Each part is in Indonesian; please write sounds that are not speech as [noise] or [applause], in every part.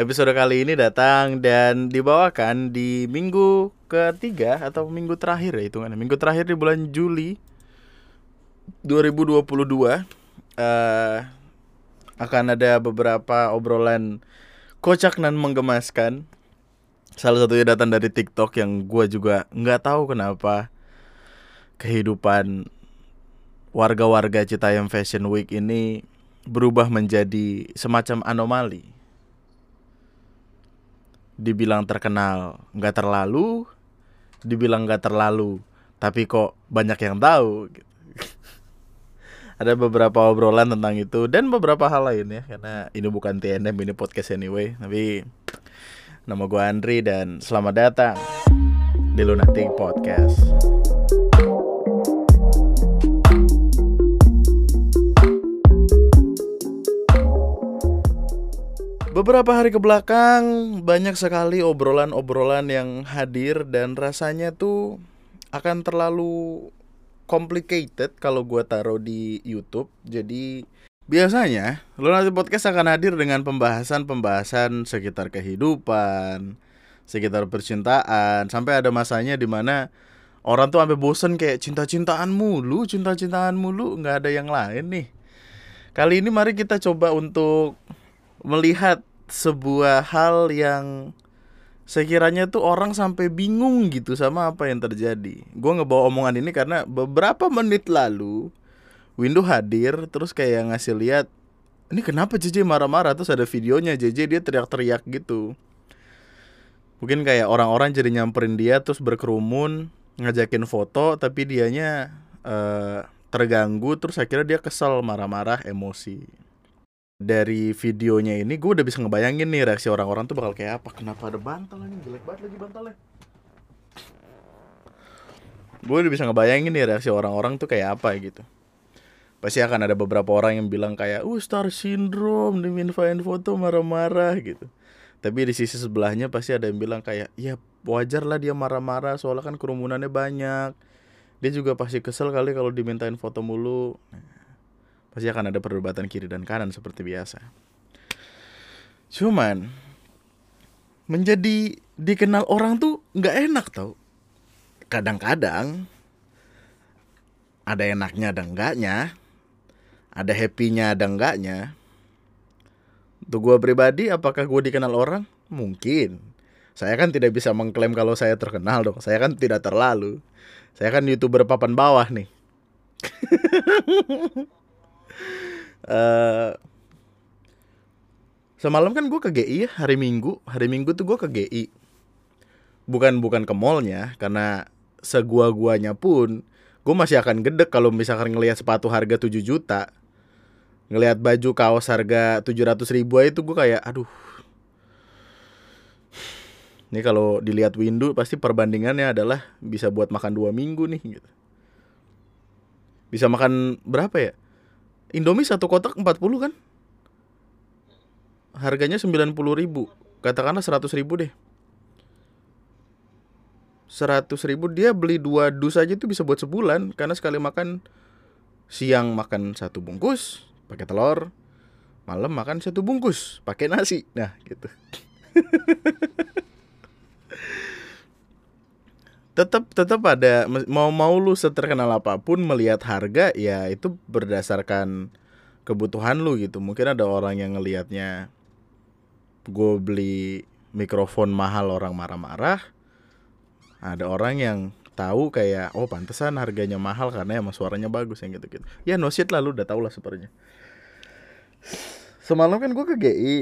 episode kali ini datang dan dibawakan di minggu ketiga atau minggu terakhir ya hitungannya. Minggu terakhir di bulan Juli 2022 eh akan ada beberapa obrolan kocak dan menggemaskan. Salah satunya datang dari TikTok yang gue juga nggak tahu kenapa kehidupan warga-warga Citayam Fashion Week ini berubah menjadi semacam anomali. Dibilang terkenal nggak terlalu, dibilang nggak terlalu, tapi kok banyak yang tahu. gitu. [laughs] Ada beberapa obrolan tentang itu dan beberapa hal lain ya, karena ini bukan TNM ini podcast anyway. Tapi nama gue Andri dan selamat datang di Lunatic Podcast. Beberapa hari ke belakang banyak sekali obrolan-obrolan yang hadir dan rasanya tuh akan terlalu complicated kalau gua taruh di YouTube. Jadi biasanya Lunati Podcast akan hadir dengan pembahasan-pembahasan sekitar kehidupan, sekitar percintaan, sampai ada masanya di mana orang tuh sampai bosen kayak cinta-cintaan mulu, cinta-cintaan mulu, nggak ada yang lain nih. Kali ini mari kita coba untuk melihat sebuah hal yang sekiranya tuh orang sampai bingung gitu sama apa yang terjadi. Gue ngebawa omongan ini karena beberapa menit lalu Windu hadir terus kayak ngasih lihat ini kenapa JJ marah-marah terus ada videonya JJ dia teriak-teriak gitu. Mungkin kayak orang-orang jadi nyamperin dia terus berkerumun ngajakin foto tapi dianya eh, terganggu terus akhirnya dia kesel marah-marah emosi dari videonya ini gue udah bisa ngebayangin nih reaksi orang-orang tuh bakal kayak apa. Kenapa ada bantal ini jelek banget lagi bantalnya. Gue udah bisa ngebayangin nih reaksi orang-orang tuh kayak apa gitu. Pasti akan ada beberapa orang yang bilang kayak uh star syndrome diminfain foto marah-marah gitu. Tapi di sisi sebelahnya pasti ada yang bilang kayak ya wajar lah dia marah-marah soalnya kan kerumunannya banyak. Dia juga pasti kesel kali kalau dimintain foto mulu. Nah, pasti akan ada perdebatan kiri dan kanan seperti biasa. Cuman menjadi dikenal orang tuh nggak enak tau. Kadang-kadang ada enaknya ada enggaknya, ada happy-nya ada enggaknya. Untuk gue pribadi, apakah gue dikenal orang? Mungkin. Saya kan tidak bisa mengklaim kalau saya terkenal dong. Saya kan tidak terlalu. Saya kan youtuber papan bawah nih. [laughs] eh semalam kan gue ke GI ya hari Minggu. Hari Minggu tuh gue ke GI bukan bukan ke mallnya karena segua guanya pun gue masih akan gedek kalau misalkan ngelihat sepatu harga 7 juta. Ngelihat baju kaos harga 700 ribu itu gue kayak aduh. Ini kalau dilihat window pasti perbandingannya adalah bisa buat makan dua minggu nih gitu. Bisa makan berapa ya Indomie satu kotak 40 kan? Harganya 90 ribu. Katakanlah 100 ribu deh. 100 ribu dia beli dua dus aja tuh bisa buat sebulan. Karena sekali makan Siang makan satu bungkus pakai telur Malam makan satu bungkus pakai nasi. Nah gitu [laughs] tetap tetap ada mau mau lu seterkenal apa pun melihat harga ya itu berdasarkan kebutuhan lu gitu. Mungkin ada orang yang ngelihatnya gue beli mikrofon mahal orang marah-marah. Ada orang yang tahu kayak oh pantesan harganya mahal karena emang suaranya bagus yang gitu gitu ya no shit lah lu udah tau lah sepertinya semalam kan gue ke GI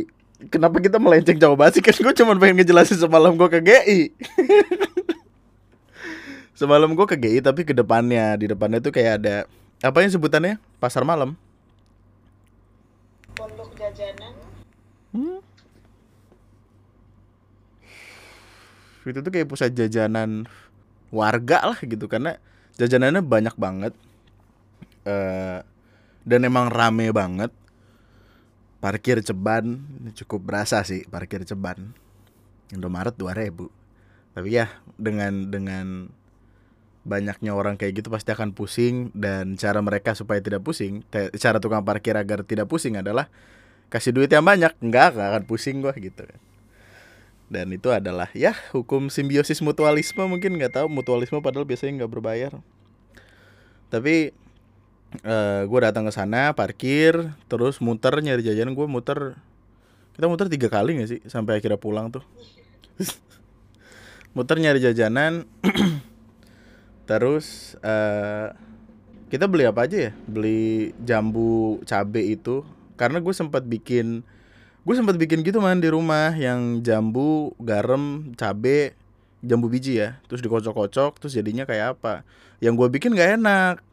kenapa kita melenceng jauh banget sih? Kan gue cuma pengen ngejelasin semalam gue ke GI [laughs] Semalam gue ke GI tapi ke depannya. Di depannya tuh kayak ada Apa yang sebutannya? Pasar malam. Pondok jajanan. Hmm? Itu tuh kayak pusat jajanan warga lah gitu Karena jajanannya banyak banget. Eh Dan emang rame banget. Parkir ceban Cukup berasa sih parkir ceban. Indomaret 2000 Tapi ya dengan dengan banyaknya orang kayak gitu pasti akan pusing dan cara mereka supaya tidak pusing cara tukang parkir agar tidak pusing adalah kasih duit yang banyak. Enggak akan pusing gua gitu kan. Dan itu adalah ya hukum simbiosis mutualisme mungkin nggak tahu mutualisme padahal biasanya nggak berbayar. Tapi uh, gue datang ke sana parkir terus muter nyari jajan gue muter. Kita muter tiga kali nggak sih sampai akhirnya pulang tuh? [laughs] Muter nyari jajanan [clears throat] terus uh, kita beli apa aja ya? Beli jambu cabe itu. Karena gue sempat bikin gue sempat bikin gitu man di rumah. Yang jambu garam cabe jambu biji ya. Terus dikocok-kocok terus jadinya kayak apa? Yang gue bikin gak enak.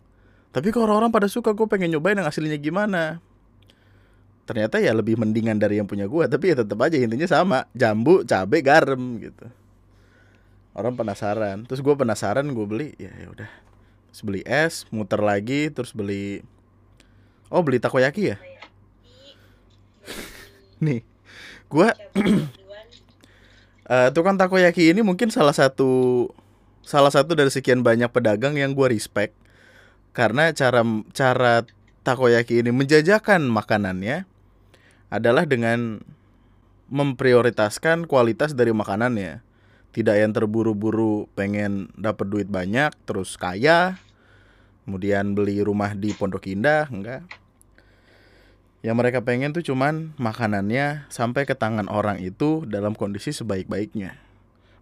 Tapi kalau orang-orang pada suka gue pengen nyobain yang aslinya gimana? Ternyata ya lebih mendingan dari yang punya gue tapi ya tetap aja intinya sama. Jambu cabe garam gitu orang penasaran. Terus gue penasaran gue beli ya ya udah. Terus beli es muter lagi terus beli oh beli takoyaki ya? Nih gue uh, tukang takoyaki ini mungkin salah satu salah satu dari sekian banyak pedagang yang gue respect. Karena cara cara takoyaki ini menjajakan makanannya adalah dengan memprioritaskan kualitas dari makanannya tidak yang terburu-buru pengen dapat duit banyak terus kaya kemudian beli rumah di Pondok Indah enggak. Yang mereka pengen tuh cuman makanannya sampai ke tangan orang itu dalam kondisi sebaik-baiknya.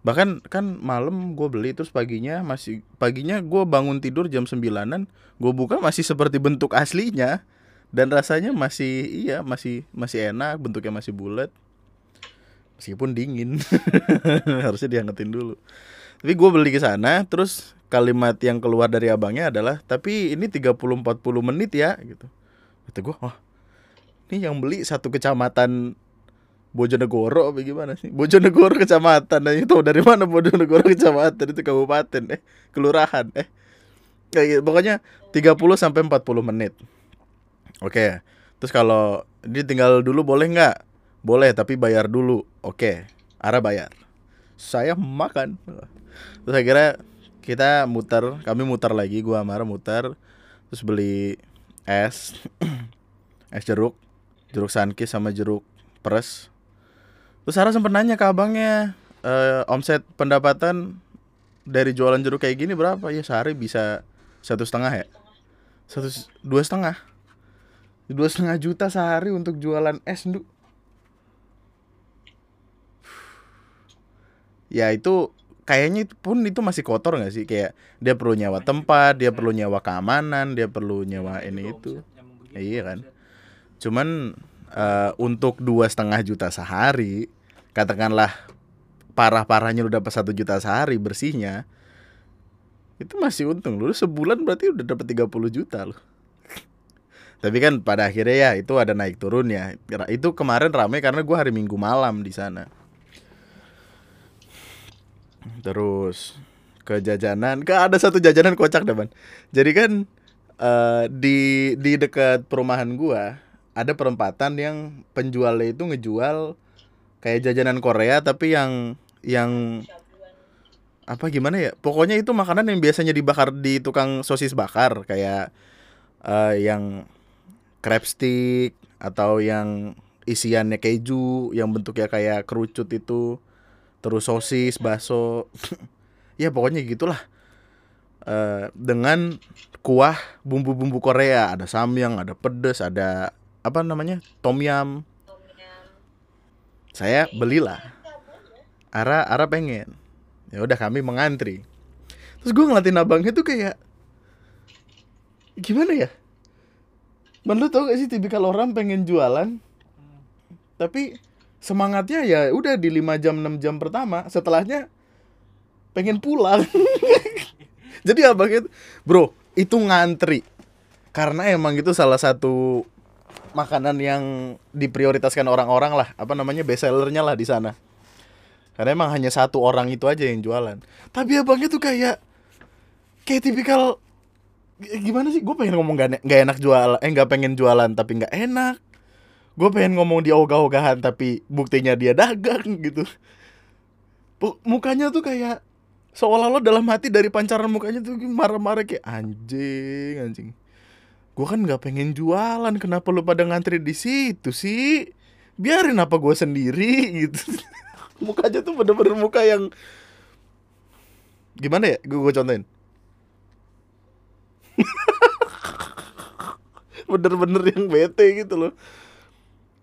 Bahkan kan malam gue beli terus paginya masih paginya gue bangun tidur jam sembilanan gue buka masih seperti bentuk aslinya dan rasanya masih iya masih masih enak bentuknya masih bulat meskipun dingin [laughs] harusnya diangetin dulu tapi gue beli ke sana terus kalimat yang keluar dari abangnya adalah tapi ini 30-40 menit ya gitu kata gue wah ini yang beli satu kecamatan Bojonegoro apa gimana sih? [laughs] Bojonegoro kecamatan. Nah, itu dari mana Bojonegoro kecamatan itu kabupaten eh kelurahan eh. Kayak gitu. Pokoknya 30 sampai 40 menit. Oke. Terus kalau ini tinggal dulu boleh nggak? Boleh, tapi bayar dulu. Oke. Arah bayar. Saya makan. Terus akhirnya kita muter, kami muter lagi, gua marah muter. Terus beli es. [clears throat] es jeruk jeruk sankis sama jeruk peres terus Sarah sempat nanya ke abangnya e, omset pendapatan dari jualan jeruk kayak gini berapa ya sehari bisa satu setengah ya satu dua setengah dua setengah juta sehari untuk jualan es nduk ya itu kayaknya itu pun itu masih kotor nggak sih? Kayak dia perlu nyawa tempat dia perlu nyawa keamanan dia perlu nyawa ini itu. iya kan? cuman uh, untuk dua setengah juta sehari katakanlah parah-parahnya udah dapat satu juta sehari bersihnya itu masih untung lu sebulan berarti udah dapat 30 juta loh. [laughs] Tapi kan pada akhirnya ya itu ada naik turun ya. Itu kemarin ramai karena gue hari minggu malam di sana terus ke jajanan ke ada satu jajanan kocak depan jadi kan uh, di di dekat perumahan gua ada perempatan yang penjualnya itu ngejual kayak jajanan Korea tapi yang yang apa gimana ya? Pokoknya itu makanan yang biasanya dibakar di tukang sosis bakar kayak uh, yang crab stick atau yang isiannya keju yang bentuknya kayak kerucut itu terus sosis bakso. [laughs] Ya pokoknya gitulah. Uh, dengan kuah bumbu-bumbu Korea. Ada samyang ada pedes ada apa namanya tom yum. Saya belilah. Ara Ara pengen. Ya udah kami mengantri. Terus gue ngeliatin abangnya tuh kayak gimana ya? Lu tau gak sih tipikal orang pengen jualan tapi semangatnya ya udah di 5 jam 6 jam pertama. Setelahnya pengen pulang. [laughs] Jadi abangnya bro itu ngantri. Karena emang itu salah satu makanan yang diprioritaskan orang-orang lah. Apa namanya? Best sellernya lah di sana. Karena emang hanya satu orang itu aja yang jualan. Tapi abangnya tuh kayak kayak tipikal gimana sih? Gue pengen ngomong gak, gak enak jual eh nggak pengen jualan tapi nggak enak gue pengen ngomong di ogah-ogahan tapi buktinya dia dagang gitu. Mukanya tuh kayak seolah-olah dalam hati dari pancaran mukanya tuh marah-marah kayak anjing anjing. Gue kan nggak pengen jualan kenapa lu pada ngantri di situ sih? Biarin apa gue sendiri [laughs] gitu. Mukanya tuh bener-bener muka yang gimana ya? Gue gue contohin. [laughs] Bener-bener yang bete gitu loh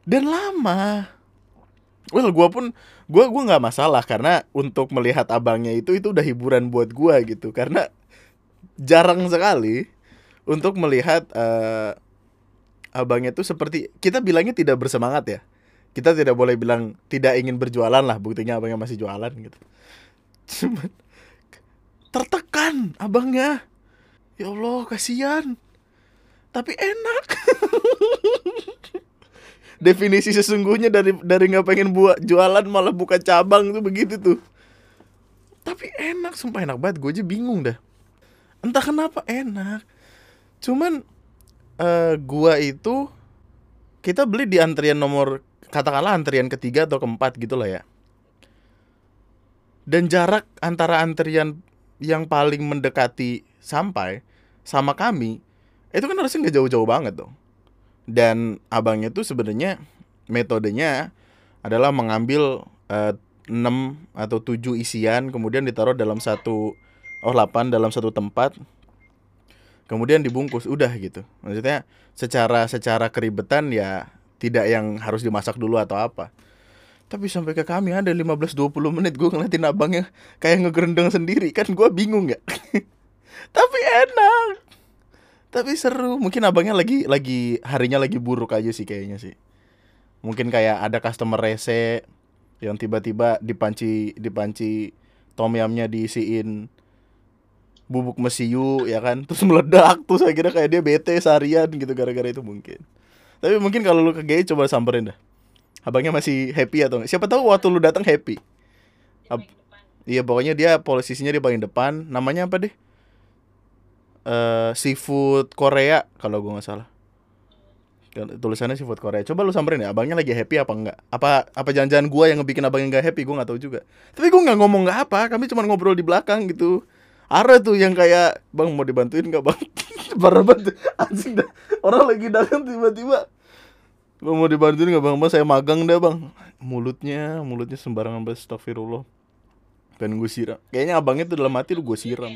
dan lama. Well gue pun gue gue nggak masalah karena untuk melihat abangnya itu itu udah hiburan buat gue gitu. Karena jarang sekali untuk melihat uh, abangnya tuh seperti kita bilangnya tidak bersemangat ya. Kita tidak boleh bilang tidak ingin berjualan lah buktinya abangnya masih jualan gitu. Cuman tertekan abangnya. Ya Allah kasihan. Tapi enak [laughs] definisi sesungguhnya dari dari nggak pengen buat jualan malah buka cabang tuh begitu tuh. Tapi enak sumpah enak banget. Gue aja bingung dah. Entah kenapa enak. Cuman uh, gua itu kita beli di antrian nomor katakanlah antrian ketiga atau keempat gitu lah ya. Dan jarak antara antrian yang paling mendekati sampai sama kami itu kan harusnya nggak jauh-jauh banget dong dan abangnya tuh sebenarnya metodenya adalah mengambil uh, 6 atau 7 isian kemudian ditaruh dalam satu oh 8 dalam satu tempat. Kemudian dibungkus udah gitu. Maksudnya secara secara keribetan ya tidak yang harus dimasak dulu atau apa. Tapi sampai ke kami ada 15-20 menit gue ngeliatin abangnya kayak ngegerendeng sendiri. Kan gue bingung ya [laughs] tapi enak tapi seru. Mungkin abangnya lagi lagi harinya lagi buruk aja sih kayaknya sih. Mungkin kayak ada customer rese yang tiba-tiba dipanci dipanci tom yamnya diisiin bubuk mesiu ya kan? [laughs] Terus meledak. Terus akhirnya kayak dia bete seharian gitu gara-gara itu mungkin. Tapi mungkin kalau lu ke GI coba samperin dah. Abangnya masih happy atau enggak siapa tahu waktu lu datang happy. Ab iya pokoknya dia posisinya di paling depan. Namanya apa deh uh, seafood Korea kalau gue nggak salah. Tulisannya seafood Korea. Coba lu samperin ya abangnya lagi happy apa enggak apa apa jangan-jangan gue yang ngebikin abangnya nggak happy? Gue nggak tahu juga. Tapi gue nggak ngomong nggak apa kami cuma ngobrol di belakang gitu. Ada tuh yang kayak bang mau dibantuin nggak bang? [laughs] Parah banget. Anjing dah. Orang lagi dagang tiba-tiba mau dibantuin nggak bang? Bang saya magang dah bang. Mulutnya mulutnya sembarangan banget astagfirullah. Pengen gue siram. Kayaknya abangnya tuh dalam hati lu gue siram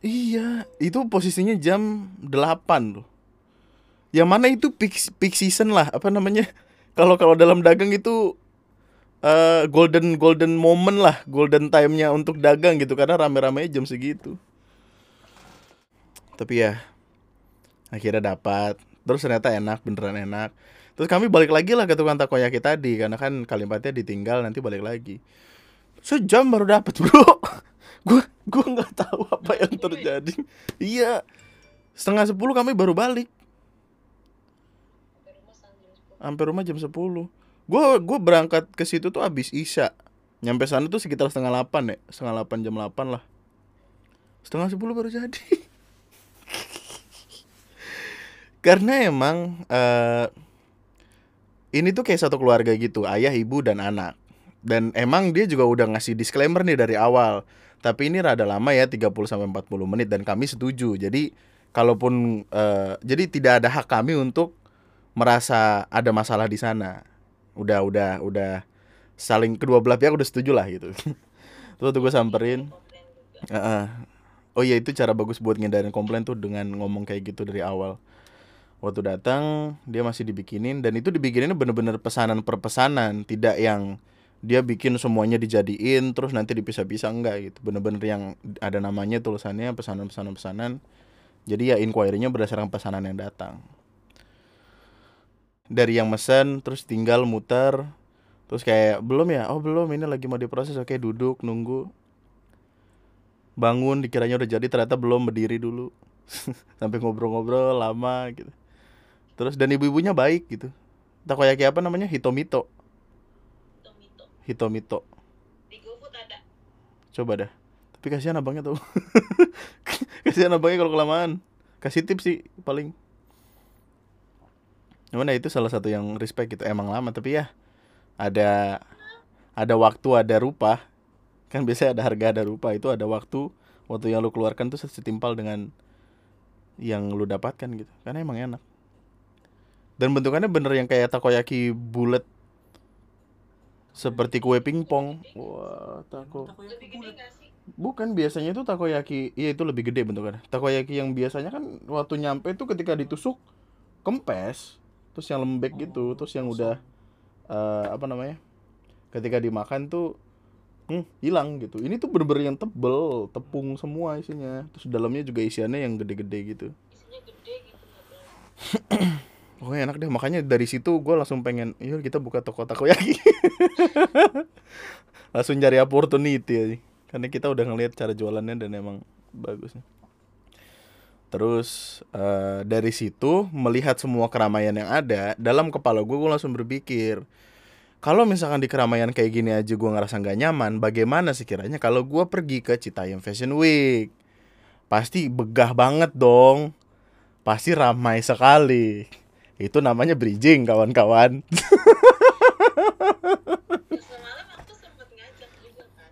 Iya, itu posisinya jam 8 loh. Yang mana itu peak, peak season lah, apa namanya? [laughs] Kalau kalau dalam dagang itu uh, golden golden moment lah, golden time-nya untuk dagang gitu karena rame-ramenya jam segitu. Tapi ya akhirnya dapat. Terus ternyata enak, beneran enak. Terus kami balik lagi lah ke tukang takoyaki tadi karena kan kalimatnya ditinggal nanti balik lagi. Sejam baru dapat, Bro [laughs] gue gue nggak tahu apa yang terjadi. Iya setengah sepuluh kami baru balik. Sampai rumah jam sepuluh. Gue gue berangkat ke situ tuh abis isya. Nyampe sana tuh sekitar setengah delapan ya. Setengah delapan jam delapan lah. Setengah sepuluh baru jadi. [laughs] Karena emang uh, ini tuh kayak satu keluarga gitu. Ayah ibu dan anak. Dan emang dia juga udah ngasih disclaimer nih dari awal tapi ini rada lama ya 30 sampai 40 menit dan kami setuju. Jadi kalaupun uh, jadi tidak ada hak kami untuk merasa ada masalah di sana. Udah udah udah saling kedua belah pihak udah setuju lah gitu. [laughs] Terus tuh gue samperin. Uh, uh. Oh iya itu cara bagus buat ngindarin komplain tuh dengan ngomong kayak gitu dari awal. Waktu datang dia masih dibikinin dan itu dibikinin bener-bener pesanan per pesanan, tidak yang dia bikin semuanya dijadiin terus nanti dipisah-pisah enggak gitu. Bener-bener yang ada namanya tulisannya pesanan-pesanan pesanan jadi ya inquiry-nya berdasarkan pesanan yang datang. Dari yang mesen terus tinggal muter terus kayak belum ya? Oh belum ini lagi mau diproses. Oke duduk nunggu. Bangun dikiranya udah jadi ternyata belum berdiri dulu. [laughs] Sampai ngobrol-ngobrol lama gitu. Terus dan ibu-ibunya baik gitu. Takoyaki apa namanya? Hitomito Hitomito. Di GoFood ada. Coba dah. Tapi kasihan abangnya tuh. [laughs] kasihan abangnya kalau kelamaan. Kasih tips sih paling. Cuman ya itu salah satu yang respect gitu. Emang lama tapi ya ada ada waktu ada rupa. Kan biasanya ada harga ada rupa itu ada waktu waktu yang lu keluarkan tuh setimpal dengan yang lu dapatkan gitu karena emang enak dan bentukannya bener yang kayak takoyaki bulat seperti kue pingpong. Wah tako bukan biasanya itu takoyaki. Iya itu lebih gede bentukannya takoyaki yang biasanya kan waktu nyampe tuh ketika ditusuk kempes. Terus yang lembek gitu terus yang udah eh, apa namanya ketika dimakan tuh hmm, hilang gitu. Ini tuh bener-bener yang tebel tepung semua isinya. Terus dalamnya juga isiannya yang gede-gede gitu. Isinya gede gitu [coughs] Pokoknya enak deh, makanya dari situ gue langsung pengen, yuk kita buka toko takoyaki. [laughs] langsung cari opportunity aja. Karena kita udah ngeliat cara jualannya dan emang bagus. Terus eh, dari situ melihat semua keramaian yang ada, dalam kepala gue gue langsung berpikir, kalau misalkan di keramaian kayak gini aja gue ngerasa nggak nyaman, bagaimana sekiranya kalau gue pergi ke Citayam Fashion Week? Pasti begah banget dong, pasti ramai sekali. Itu namanya bridging kawan-kawan.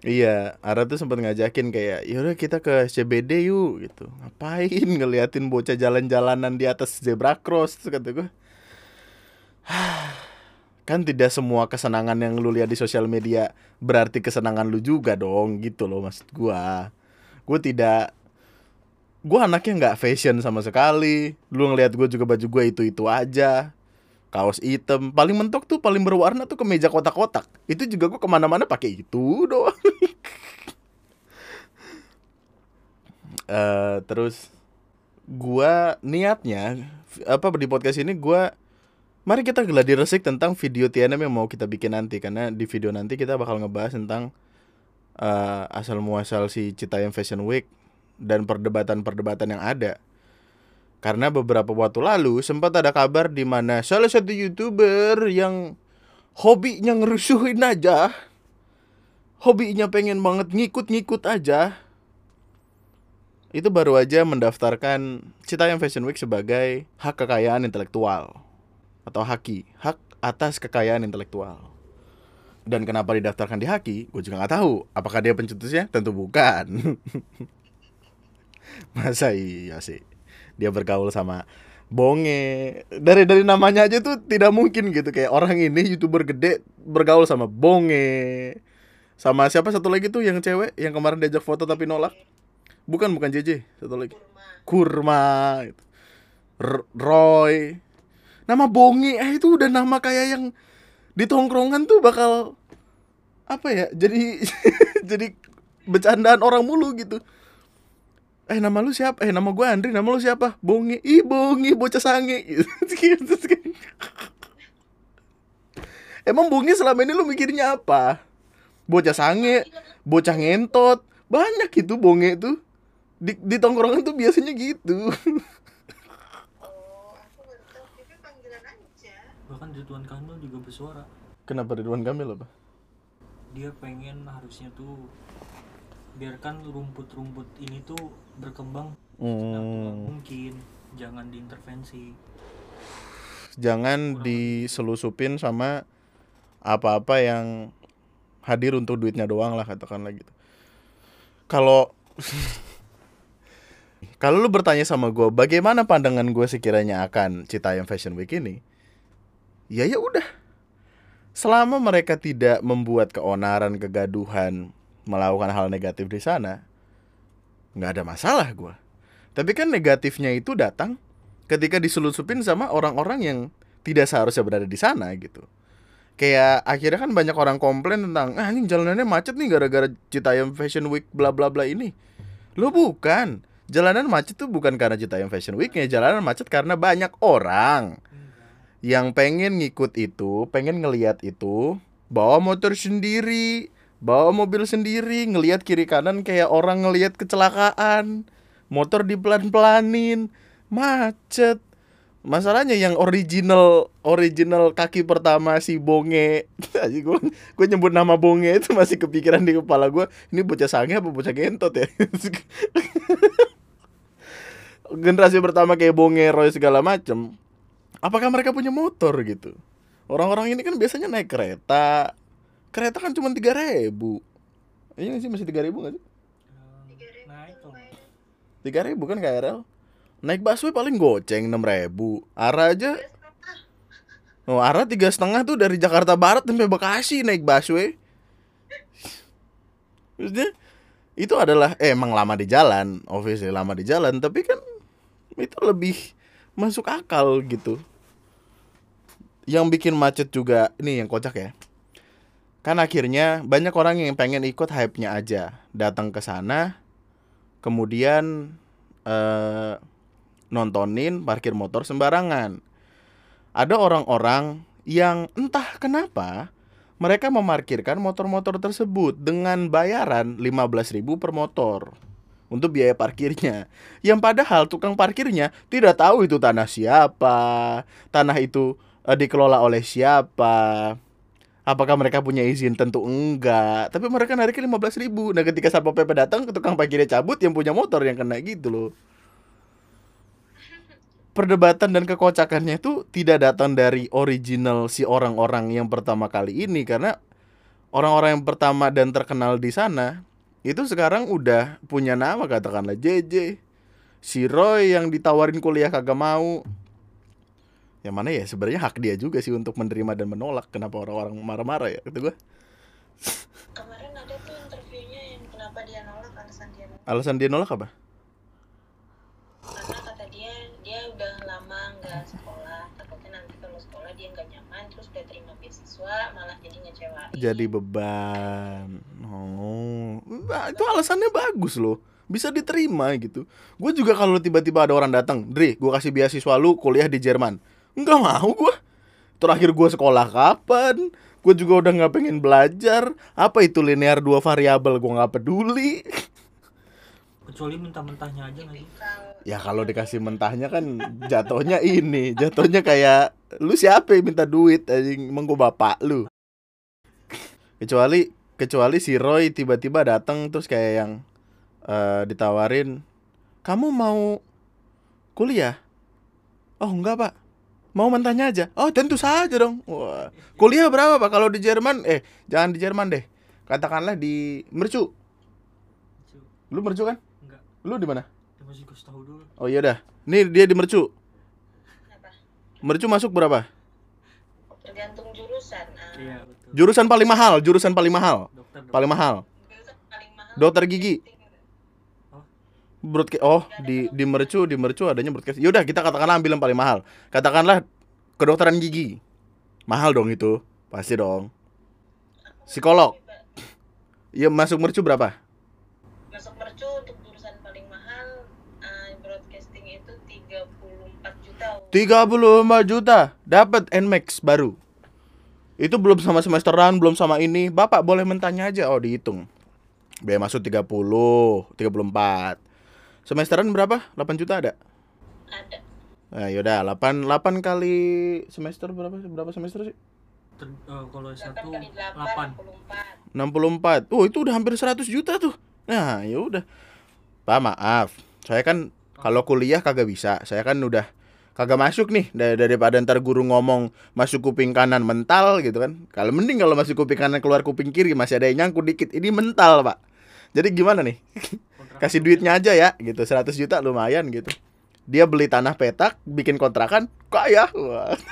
Iya, Ara tuh sempat ngajakin kayak, yaudah kita ke CBD yuk gitu. Ngapain ngeliatin bocah jalan-jalanan di atas zebra cross Terus kata gue. kan tidak semua kesenangan yang lu lihat di sosial media berarti kesenangan lu juga dong gitu loh maksud gua. Gue tidak gue anaknya nggak fashion sama sekali. Lu ngeliat gue juga baju gue itu itu aja. Kaos hitam, paling mentok tuh paling berwarna tuh kemeja kotak-kotak. Itu juga gue ke mana-mana pakai itu [laughs] doang. Eh, terus gua niatnya apa di podcast ini gua mari kita geladi resik tentang video TNM yang mau kita bikin nanti karena di video nanti kita bakal ngebahas tentang eh, asal muasal si Citayam Fashion Week dan perdebatan-perdebatan yang ada. Karena beberapa waktu lalu sempat ada kabar di mana salah satu youtuber yang hobinya ngerusuhin aja, hobinya pengen banget ngikut-ngikut aja, itu baru aja mendaftarkan Citayam Fashion Week sebagai hak kekayaan intelektual atau haki, hak atas kekayaan intelektual. Dan kenapa didaftarkan di haki, gue juga nggak tahu. Apakah dia pencetusnya? Tentu bukan. [laughs] [laughs] Masa iya sih? Dia bergaul sama Bonge. Dari dari namanya aja tuh tidak mungkin gitu kayak orang ini youtuber gede bergaul sama Bonge. Sama siapa satu lagi tuh yang cewek yang kemarin diajak foto tapi nolak? Bukan bukan JJ, satu lagi. Kurma. Kurma gitu. Roy. Nama Bonge eh itu udah nama kayak yang di tongkrongan tuh bakal apa ya? Jadi [laughs] jadi bercandaan orang mulu gitu. Eh nama lu siapa? Eh nama gua Andri, nama lu siapa? Bonge. Ih Bonge bocah sange gitu. Emang Bonge selama ini lu mikirnya apa? Bocah sange, bocah ngentot. Banyak itu Bonge tuh. Di, di tongkrongan tuh biasanya gitu. Oh, bahkan Ridwan Kamil juga bersuara Kenapa Ridwan Kamil apa? dia pengen harusnya tuh biarkan rumput-rumput ini tuh berkembang Hmm, mungkin jangan diintervensi jangan diselusupin sama apa-apa yang hadir untuk duitnya doang lah katakanlah gitu. Kalau [laughs] kalau lu bertanya sama gue, bagaimana pandangan gue sekiranya akan Citayam Fashion Week ini? Ya ya udah. Selama mereka tidak membuat keonaran, kegaduhan, melakukan hal negatif di sana, nggak ada masalah gue. Tapi kan negatifnya itu datang ketika diselusupin sama orang-orang yang tidak seharusnya berada di sana gitu. Kayak akhirnya kan banyak orang komplain tentang ah ini jalanannya macet nih gara-gara Citayam Fashion Week bla bla bla ini. Lo bukan. Jalanan macet tuh bukan karena Citayam Fashion Week-nya, jalanan macet karena banyak orang yang pengen ngikut itu, pengen ngeliat itu, bawa motor sendiri, bawa mobil sendiri, ngelihat kiri kanan kayak orang ngelihat kecelakaan, motor dipelan-pelanin, macet. Masalahnya yang original original kaki pertama si Bonge, [laughs] gue gue nyebut nama Bonge itu masih kepikiran di kepala gue. Ini bocah sange apa bocah gentot ya? [laughs] Generasi pertama kayak Bonge, Roy segala macem apakah mereka punya motor gitu orang-orang ini kan biasanya naik kereta kereta kan cuma tiga ribu. Iya nggak sih masih tiga ribu nggak sih? Tiga ribu naik tuh dong kayaknya. tiga ribu kan KRL naik busway paling goceng 6000 ribu. Arah aja. Oh arah tiga setengah tuh dari Jakarta Barat sampai Bekasi naik busway. Maksudnya itu adalah eh, emang lama di jalan, obviously lama di jalan, tapi kan itu lebih masuk akal gitu. Yang bikin macet juga ini yang kocak ya. Kan akhirnya banyak orang yang pengen ikut hype-nya aja, datang ke sana, kemudian eh, nontonin parkir motor sembarangan. Ada orang-orang yang entah kenapa mereka memarkirkan motor-motor tersebut dengan bayaran 15.000 per motor untuk biaya parkirnya. Yang padahal tukang parkirnya tidak tahu itu tanah siapa, tanah itu eh, dikelola oleh siapa. Apakah mereka punya izin? Tentu enggak. Tapi mereka nariknya 15.000 Nah ketika Satpol PP datang, tukang parkirnya cabut, yang punya motor yang kena gitu loh. Perdebatan dan kekocakannya itu tidak datang dari original si orang-orang yang pertama kali ini karena orang-orang yang pertama dan terkenal di sana itu sekarang udah punya nama katakanlah JJ si Roy yang ditawarin kuliah kagak mau yang mana ya sebenarnya hak dia juga sih untuk menerima dan menolak kenapa orang-orang marah-marah ya kata gue Kemarin ada tuh interviewnya yang kenapa dia nolak alasan dia nolak. alasan dia nolak apa Karena kata dia dia udah lama nggak sekolah. Takutnya nanti kalau sekolah dia nggak nyaman terus udah terima beasiswa malah jadi ngecewain. jadi beban oh Nah, itu alasannya bagus loh bisa diterima gitu gue juga kalau tiba-tiba ada orang datang Dri gue kasih beasiswa lu kuliah di Jerman nggak mau gue terakhir gue sekolah kapan? Gue juga udah nggak pengen belajar. Apa itu linear dua variabel? Gue nggak peduli. Kecuali minta mentahnya aja Kalau ya kalau dikasih mentahnya kan jatuhnya ini. Jatuhnya kayak lu siapa yang minta duit anjing? Emang gua bapak lu. Kecuali kecuali si Roy tiba-tiba datang terus kayak yang eh, ditawarin kamu mau kuliah? Oh enggak pak mau mentahnya aja oh tentu saja dong wah kuliah berapa pak kalau di Jerman eh jangan di Jerman deh katakanlah di Mercu lu Mercu kan enggak lu di mana dulu Oh iya dah. Nih dia di Mercu. Mercu masuk berapa? Tergantung jurusan. Ah, iya betul Jurusan paling mahal, jurusan paling mahal. dokter dokter. Paling mahal. Jurusan paling mahal. Dokter gigi. Broadcast oh di di Mercu, di Mercu adanya broadcast. Yaudah kita katakanlah ambil yang paling mahal. Katakanlah kedokteran gigi. Mahal dong itu. Pasti dong. Psikolog. Iya masuk Mercu berapa? Masuk mercu untuk jurusan paling mahal ah, broadcasting itu 34 juta. 34 juta dapat Nmax baru. Itu belum sama semesteran, belum sama ini. Bapak boleh mentanya aja. Oh, dihitung. Biaya masuk 30, 34. Semesteran berapa? 8 juta ada? Ada. Nah, yaudah 8 8 kali semester berapa berapa semester sih? Ter- eh, kalau 8 S1 kali 8 8, 64. 64. Oh, itu udah hampir 100 juta tuh. Nah, ya udah. Pak, maaf. Saya kan kalau kuliah kagak bisa. Saya kan udah kagak masuk nih Dar- daripada ntar guru ngomong masuk kuping kanan mental gitu kan. Kalau mending kalau masuk kuping kanan keluar kuping kiri masih ada yang nyangkut dikit. Ini mental, Pak. Jadi gimana nih? [laughs] Kasih duitnya aja ya gitu. 100 juta lumayan gitu. Dia beli tanah petak, bikin kontrakan, kaya. Wah. [laughs]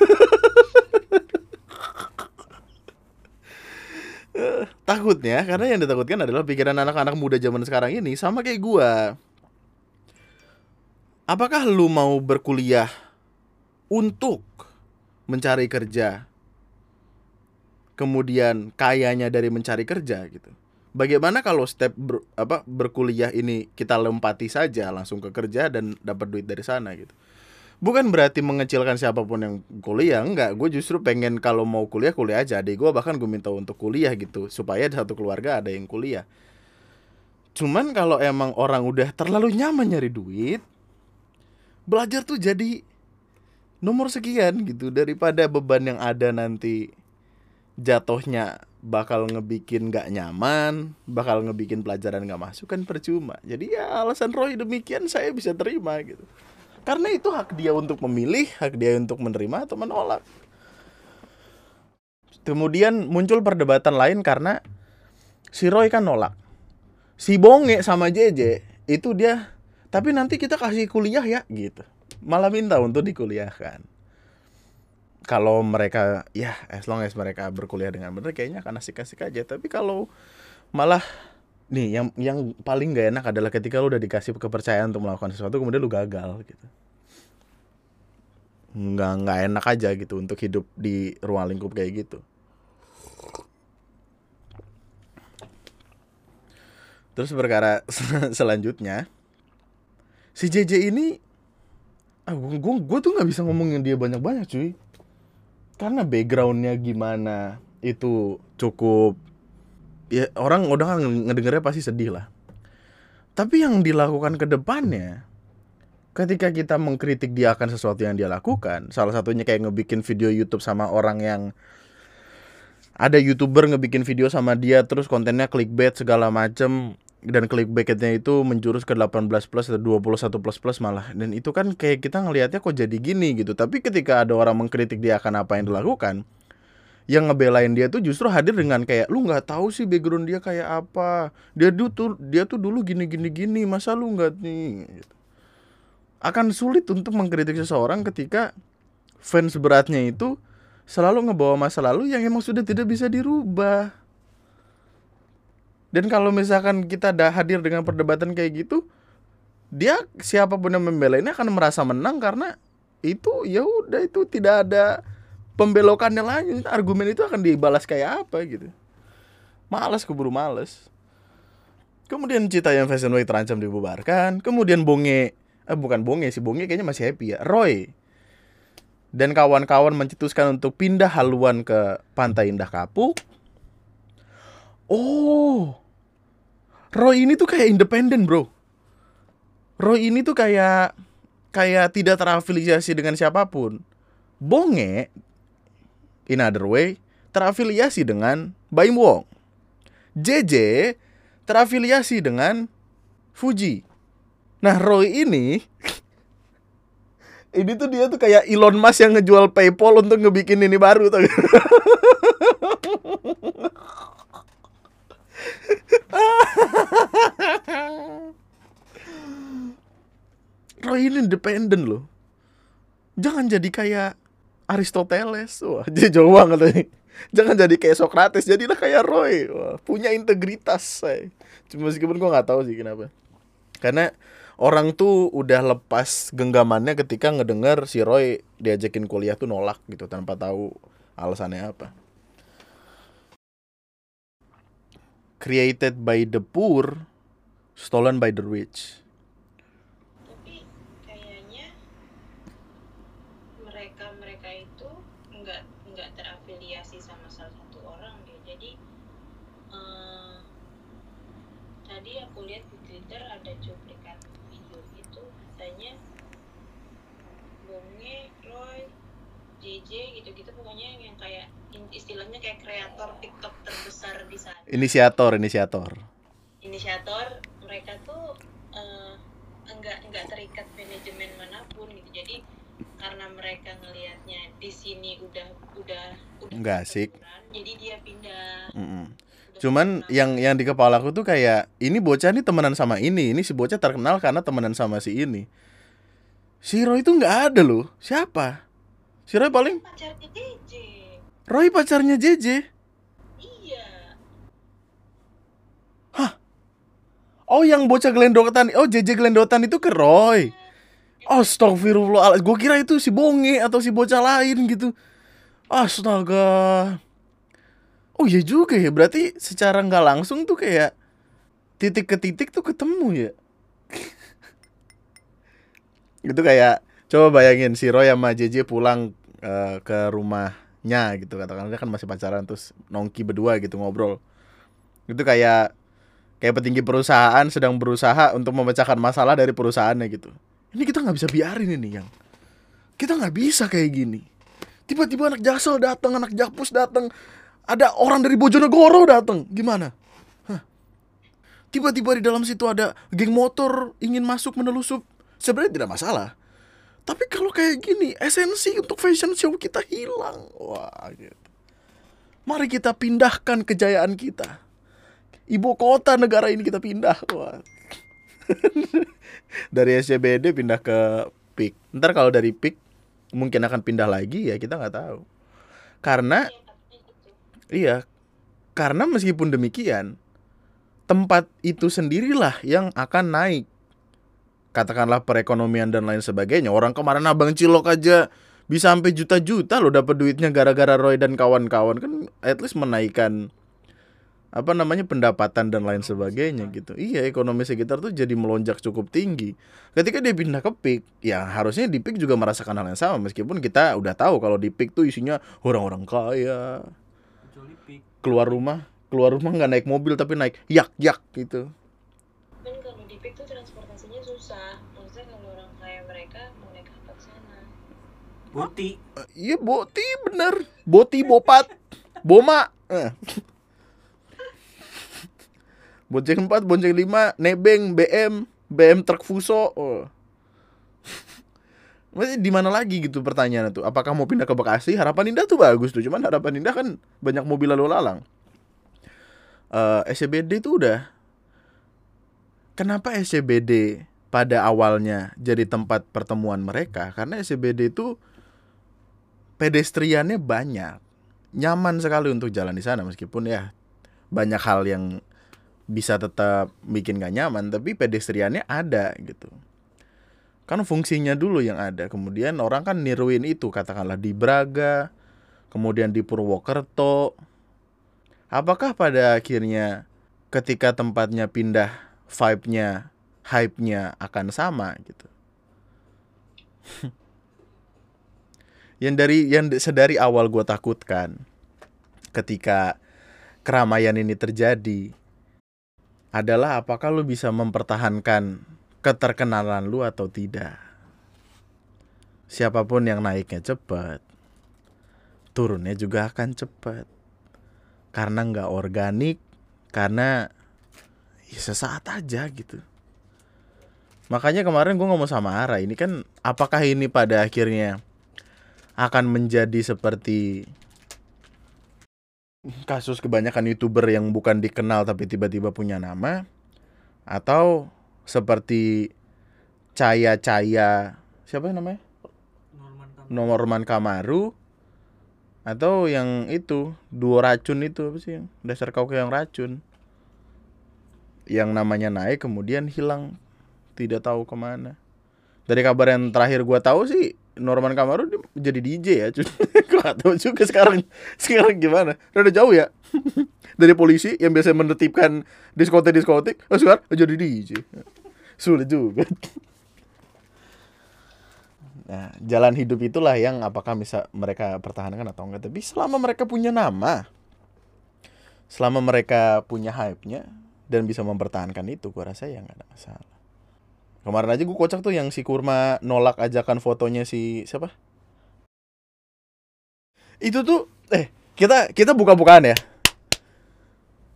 takutnya karena yang ditakutkan adalah pikiran anak-anak muda zaman sekarang ini sama kayak gua. Apakah lu mau berkuliah untuk mencari kerja? Kemudian kayanya dari mencari kerja gitu. Bagaimana kalau step ber- apa berkuliah ini kita lempati saja langsung ke kerja dan dapat duit dari sana gitu. Bukan berarti mengecilkan siapa pun yang kuliah, enggak. Gue justru pengen kalau mau kuliah kuliah aja. Adik gue bahkan gue minta untuk kuliah gitu supaya satu keluarga ada yang kuliah. Cuman kalau emang orang udah terlalu nyaman nyari duit, belajar tuh jadi nomor sekian gitu daripada beban yang ada nanti jatuhnya bakal ngebikin gak nyaman, bakal ngebikin pelajaran gak masuk kan percuma. Jadi ya alasan Roy demikian saya bisa terima gitu. Karena itu hak dia untuk memilih, hak dia untuk menerima atau menolak. Kemudian muncul perdebatan lain karena si Roy kan nolak. Si Bonge sama JJ itu dia tapi nanti kita kasih kuliah ya gitu malah minta untuk dikuliahkan kalau mereka ya as long as mereka berkuliah dengan benar kayaknya akan asik-asik aja. Tapi kalau malah nih yang yang paling gak enak adalah ketika lu udah dikasih kepercayaan untuk melakukan sesuatu kemudian lu gagal gitu. Nggak nggak enak aja gitu untuk hidup di ruang lingkup kayak gitu. Terus perkara [laughs] selanjutnya si JJ ini ah gue gue tuh nggak bisa ngomongin dia banyak banyak cuy karena backgroundnya gimana itu cukup ya orang udah ngedengernya pasti sedih lah. Tapi yang dilakukan ke depannya ketika kita mengkritik dia akan sesuatu yang dia lakukan salah satunya kayak ngebikin video YouTube sama orang yang ada youtuber ngebikin video sama dia terus kontennya clickbait segala macem dan clickbaitnya itu menjurus ke 18 plus atau 21 plus plus malah. Dan itu kan kayak kita ngelihatnya kok jadi gini gitu. Tapi ketika ada orang mengkritik dia akan apa yang dilakukan yang ngebelain dia tuh justru hadir dengan kayak lu nggak tahu sih background dia kayak apa. Dia dulu tuh dia tuh dulu gini gini gini. Masa lu nggak nih? Gitu. akan sulit untuk mengkritik seseorang ketika fans beratnya itu selalu ngebawa masa lalu yang emang sudah tidak bisa dirubah dan kalau misalkan kita ada hadir dengan perdebatan kayak gitu, dia siapa pun yang membela ini akan merasa menang karena itu ya udah itu tidak ada pembelokannya lagi. Argumen itu akan dibalas kayak apa gitu. Males keburu males. Kemudian cita yang Fashion Week terancam dibubarkan. Kemudian Bonge, eh bukan Bonge sih, Bonge kayaknya masih happy ya. Roy dan kawan-kawan mencetuskan untuk pindah haluan ke Pantai Indah Kapuk. Oh, Roy ini tuh kayak independen bro. Roy ini tuh kayak kayak tidak terafiliasi dengan siapa pun. Bonge in other way terafiliasi dengan Baim Wong. JJ terafiliasi dengan Fuji. Nah Roy ini [laughs] ini tuh dia tuh kayak Elon Musk yang ngejual PayPal untuk ngebikin ini baru tuh. [laughs] [laughs] Roy ini independen loh. Jangan jadi kayak Aristoteles. Wah, [laughs] dia jauh banget tadi. Jangan jadi kayak Socrates, jadilah kayak Roy. Wah, punya integritas, say. Cuma meskipun gua nggak tahu sih kenapa. Karena orang tuh udah lepas genggamannya ketika ngedenger si Roy diajakin kuliah tuh nolak gitu tanpa tahu alasannya apa. Created by the poor, stolen by the rich. tapi kayaknya mereka mereka itu nggak nggak terafiliasi sama salah satu orang deh jadi eh, tadi aku lihat di twitter ada cuplikan video itu katanya Bonge, Roy, JJ gitu-gitu pokoknya yang kayak in- istilahnya kayak kreator TikTok terbesar di sana Inisiator, inisiator. inisiator mereka tuh eh, enggak enggak terikat manajemen mana pun gitu jadi karena mereka ngelihatnya di sini udah udah udah Nggak asik. jadi dia pindah Mm-mm. Udah Cuman yang yang di kepala aku tuh kayak ini bocah nih temenan sama ini, ini si bocah terkenal karena temenan sama si ini. Si Roy itu nggak ada loh. Siapa? Si Roy paling pacarnya DJ Roy pacarnya JJ. iya Oh yang bocah gelendotan. Oh JJ gelendotan itu ke Roy. Astagfirullah. Gue kira itu si Bonge atau si bocah lain gitu. Astaga. Oh iya juga ya. Berarti secara nggak langsung tuh kayak titik ke titik tuh ketemu ya. [laughs] itu kayak coba bayangin si Roy sama JJ pulang eh, ke rumahnya gitu katakan dia kan masih pacaran terus nongki berdua gitu ngobrol. Itu kayak kayak petinggi perusahaan sedang berusaha untuk memecahkan masalah dari perusahaannya gitu. Ini kita nggak bisa biarin ini yang kita nggak bisa kayak gini. Tiba-tiba anak jaksel datang, anak jakpus datang, ada orang dari Bojonegoro datang, gimana? Tiba-tiba di dalam situ ada geng motor ingin masuk menelusup, sebenarnya tidak masalah. Tapi kalau kayak gini, esensi untuk fashion show kita hilang. Wah, gitu. Mari kita pindahkan kejayaan kita ibu kota negara ini kita pindah. Wah. [laughs] dari SCBD pindah ke PIK. Ntar kalau dari PIK mungkin akan pindah lagi ya kita nggak tahu. Karena Iya, karena meskipun demikian tempat itu sendirilah yang akan naik. Katakanlah perekonomian dan lain sebagainya. Orang kemarin Abang Cilok aja bisa sampai juta-juta loh dapat duitnya gara-gara Roy dan kawan-kawan kan at least menaikkan apa namanya pendapatan dan lain sebagainya gitu. Iya, ekonomi sekitar tuh jadi melonjak cukup tinggi. Ketika dia pindah ke PIK, ya harusnya di PIK juga merasakan hal yang sama meskipun kita udah tahu kalau di PIK tuh isinya orang-orang kaya. Keluar rumah, keluar rumah nggak naik mobil tapi naik yak-yak gitu. kan kalau di PIK tuh transportasinya susah maksudnya kalau orang kaya mereka mau naik apa ke sana boti Eh, Iya, boti bener. Boti bopat. Boma. Eh. Bonceng 4, bonceng 5, nebeng, BM, BM truk Fuso. Oh. [laughs] Maksudnya di mana lagi gitu pertanyaan tuh? Apakah mau pindah ke Bekasi? Harapan Indah tuh bagus tuh, cuman Harapan Indah kan banyak mobil lalu lalang. Eh SCBD tuh udah Kenapa SCBD pada awalnya jadi tempat pertemuan mereka? Karena SCBD itu pedestriannya banyak. Nyaman sekali untuk jalan di sana meskipun ya banyak hal yang bisa tetap bikin gak nyaman tapi pedestriannya ada gitu. Kan fungsinya dulu yang ada. Kemudian orang kan niruin itu katakanlah di Braga, kemudian di Purwokerto. Apakah pada akhirnya ketika tempatnya pindah vibe-nya, hype-nya akan sama gitu? [laughs] yang dari yang sedari awal gue takutkan ketika keramaian ini terjadi adalah apakah lu bisa mempertahankan keterkenalan lu atau tidak. Siapa pun yang naiknya cepat, turunnya juga akan cepat. Karena nggak organik, karena ya sesaat aja gitu. Makanya kemarin gue ngomong sama Ara, ini kan apakah ini pada akhirnya akan menjadi seperti kasus kebanyakan youtuber yang bukan dikenal tapi tiba-tiba punya nama atau seperti Caya-Caya siapa namanya? Norman Kam Norman Kamaru atau yang itu duo racun itu apa sih yang dasar kau yang racun. Yang namanya naik kemudian hilang tidak tahu ke mana. Dari kabar yang terakhir gua tahu sih Norman Kamaru jadi DJ ya gua [laughs] gak tahu juga sekarang. Sekarang gimana? Udah jauh ya? [laughs] Dari polisi yang biasa menertibkan diskotek diskotik oh sekarang jadi DJ sulit juga. [laughs] Nah, jalan hidup itulah yang apakah bisa mereka pertahankan atau enggak. Tapi selama mereka punya nama, selama mereka punya hype-nya dan bisa mempertahankan itu, gua rasa ya nggak ada masalah. Kemarin aja gua kocak tuh yang si Kurma nolak ajakan fotonya si siapa? Itu tuh eh kita kita buka-bukaan ya.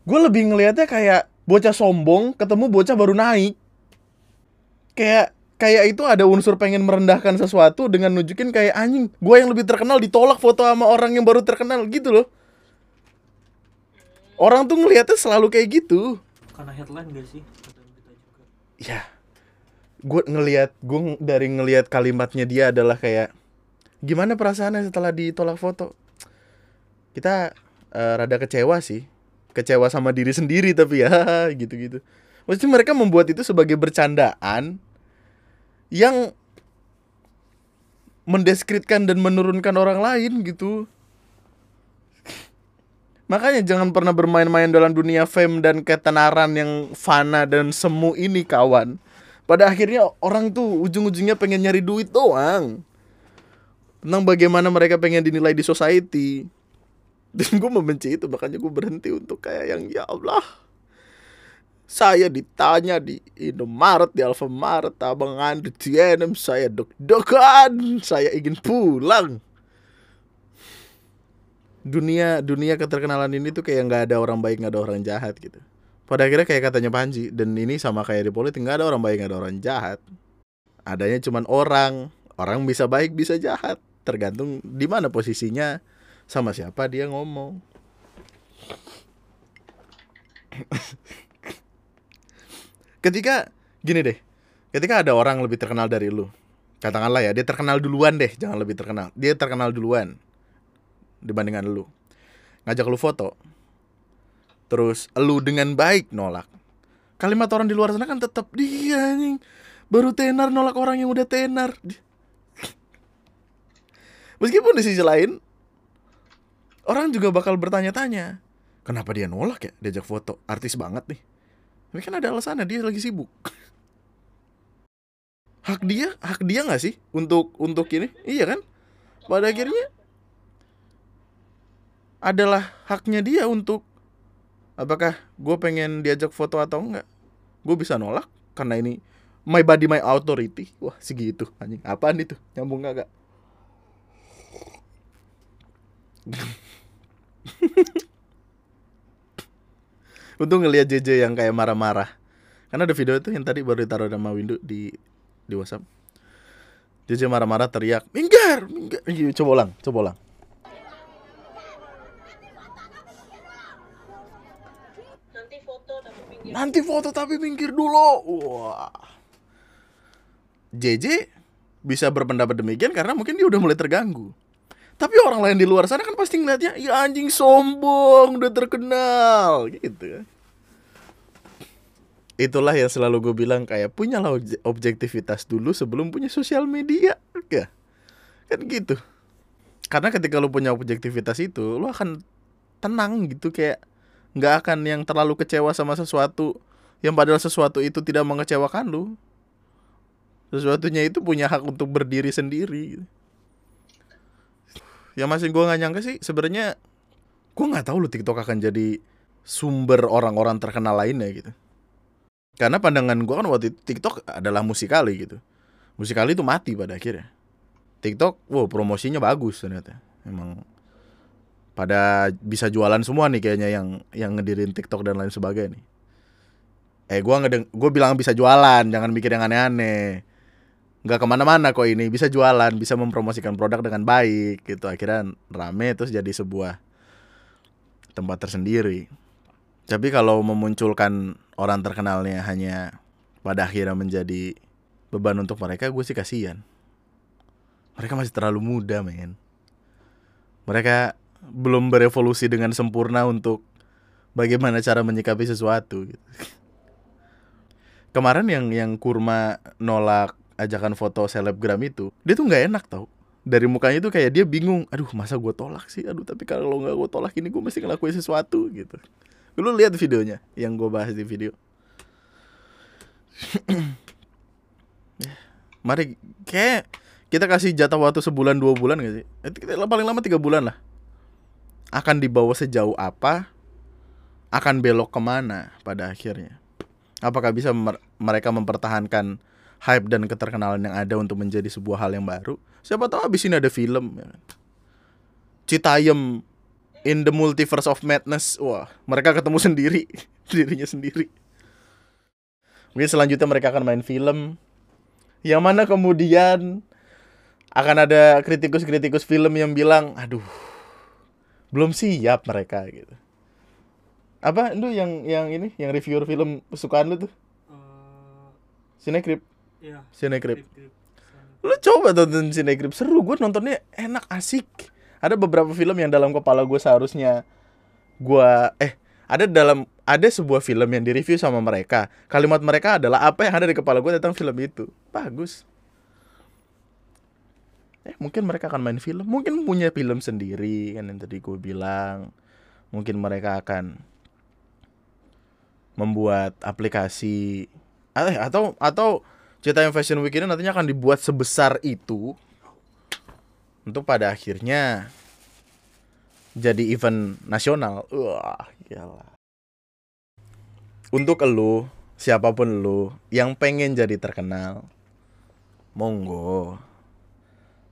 Gue lebih ngelihatnya kayak bocah sombong ketemu bocah baru naik. Kayak kayak itu ada unsur pengen merendahkan sesuatu dengan nunjukin kayak anjing gue yang lebih terkenal ditolak foto sama orang yang baru terkenal gitu loh orang tuh ngelihatnya selalu kayak gitu karena headline gak sih juga ya gue ngelihat gue dari ngelihat kalimatnya dia adalah kayak gimana perasaannya setelah ditolak foto? Kita eh, rada kecewa sih. Kecewa sama diri sendiri tapi ya [laughs] gitu gitu maksudnya mereka membuat itu sebagai bercandaan yang mendeskripsikan dan menurunkan orang lain gitu. Makanya jangan pernah bermain-main dalam dunia fame dan ketenaran yang fana dan semu ini kawan. Pada akhirnya orang tuh ujung-ujungnya pengen nyari duit doang. Tentang bagaimana mereka pengen dinilai di society. Dan gue membenci itu makanya gue berhenti untuk kayak yang ya Allah. Saya ditanya di Indomaret, di Alfamaret, Abang Andri TNM, saya deg-degan, saya ingin pulang dunia dunia keterkenalan ini tuh kayak nggak ada orang baik nggak ada orang jahat gitu pada akhirnya kayak katanya Panji dan ini sama kayak di politik nggak ada orang baik nggak ada orang jahat adanya cuman orang orang bisa baik bisa jahat tergantung di mana posisinya sama siapa dia ngomong [laughs] ketika Gini deh, ketika ada orang lebih terkenal dari lu, katakanlah ya dia terkenal duluan deh, jangan lebih terkenal. Dia terkenal duluan dibandingkan lu. Ngajak lu foto. Terus lu dengan baik nolak. Kalimat orang di luar sana kan tetap dia anjing. Baru tenar nolak orang yang udah tenar. Meskipun di sisi lain orang juga bakal bertanya-tanya, kenapa dia nolak ya diajak foto? Artis banget nih. Tapi kan ada alasannya dia lagi sibuk. Hak dia, hak dia nggak sih untuk untuk ini? Iya kan? Pada akhirnya adalah haknya dia untuk apakah gue pengen diajak foto atau enggak. Gue bisa nolak karena ini my body my authority. Wah segitu anjing. Apaan itu? Nyambung gak? [laughs] Untung ngeliat JJ yang kayak marah-marah. Karena ada video itu yang tadi baru ditaruh sama Windu di di WhatsApp. JJ marah-marah teriak, "Minggir, minggir." Iya, Coba ulang, coba ulang. nanti foto tapi pinggir Nanti foto tapi minggir dulu. Wah. JJ bisa berpendapat demikian karena mungkin dia udah mulai terganggu. Tapi orang lain di luar sana kan pasti ngeliatnya, ya anjing sombong, udah terkenal, gitu. Itulah yang selalu gue bilang kayak punyalah obje- objektivitas dulu sebelum punya sosial media, ya. Kan gitu. Karena ketika lu punya objektivitas itu, lu akan tenang gitu kayak nggak akan yang terlalu kecewa sama sesuatu yang padahal sesuatu itu tidak mengecewakan lu. Sesuatunya itu punya hak untuk berdiri sendiri. Yang masih gue nggak nyangka sih sebenarnya gue nggak tahu lu TikTok akan jadi sumber orang-orang terkenal lainnya gitu. Karena pandangan gue kan waktu itu TikTok adalah musikali gitu. Musikali itu mati pada akhirnya. TikTok, wow promosinya bagus ternyata. Emang pada bisa jualan semua nih kayaknya yang yang ngedirin TikTok dan lain sebagainya nih. Eh gua ngedeng gue bilang bisa jualan, jangan mikir yang aneh-aneh. Nggak ke mana-mana kok ini bisa jualan, bisa mempromosikan produk dengan baik gitu. Akhirnya rame terus jadi sebuah tempat tersendiri. Tapi kalau memunculkan orang terkenalnya hanya pada akhirnya menjadi beban untuk mereka, gue sih kasihan. Mereka masih terlalu muda, men. Mereka belum berevolusi dengan sempurna untuk bagaimana cara menyikapi sesuatu gitu. Kemarin yang yang kurma nolak ajakan foto selebgram itu, dia tuh nggak enak tau. Dari mukanya tuh kayak dia bingung, aduh masa gue tolak sih, aduh tapi kalau nggak gue tolak ini gue mesti ngelakuin sesuatu gitu. Lu lihat videonya yang gue bahas di video. [coughs] Mari kayak kita kasih jatah waktu sebulan dua bulan gak sih? Kita paling lama tiga bulan lah. Akan dibawa sejauh apa? Akan belok ke mana pada akhirnya? Apakah bisa mer- mereka mempertahankan hype dan keterkenalan yang ada untuk menjadi sebuah hal yang baru? Siapa tahu abis ini ada film. Ya. kan? Citayam in the multiverse of madness. Wah, mereka ketemu [laughs] sendiri, dirinya sendiri. Mungkin selanjutnya mereka akan main film yang mana kemudian akan ada kritikus-kritikus film yang bilang, aduh, belum siap mereka gitu. Apa itu yang yang ini, yang reviewer film kesukaan lu tuh? Eh, Cinecrip, ya. Cinecrip. Krip-krip. Lu coba tonton Cinecrip, seru gue nontonnya enak, asik. Ada beberapa film yang dalam kepala gue seharusnya gua eh ada dalam ada sebuah film yang direview sama mereka. Kalimat mereka adalah apa yang ada di kepala gue tentang film itu. Bagus. Eh mungkin mereka akan main film, mungkin punya film sendiri kan yang tadi gue bilang. Mungkin mereka akan membuat aplikasi eh, atau atau cerita yang Fashion Week ini nantinya akan dibuat sebesar itu untuk pada akhirnya jadi event nasional. Wah, gila. Untuk elu, siapa pun lu yang pengen jadi terkenal, monggo.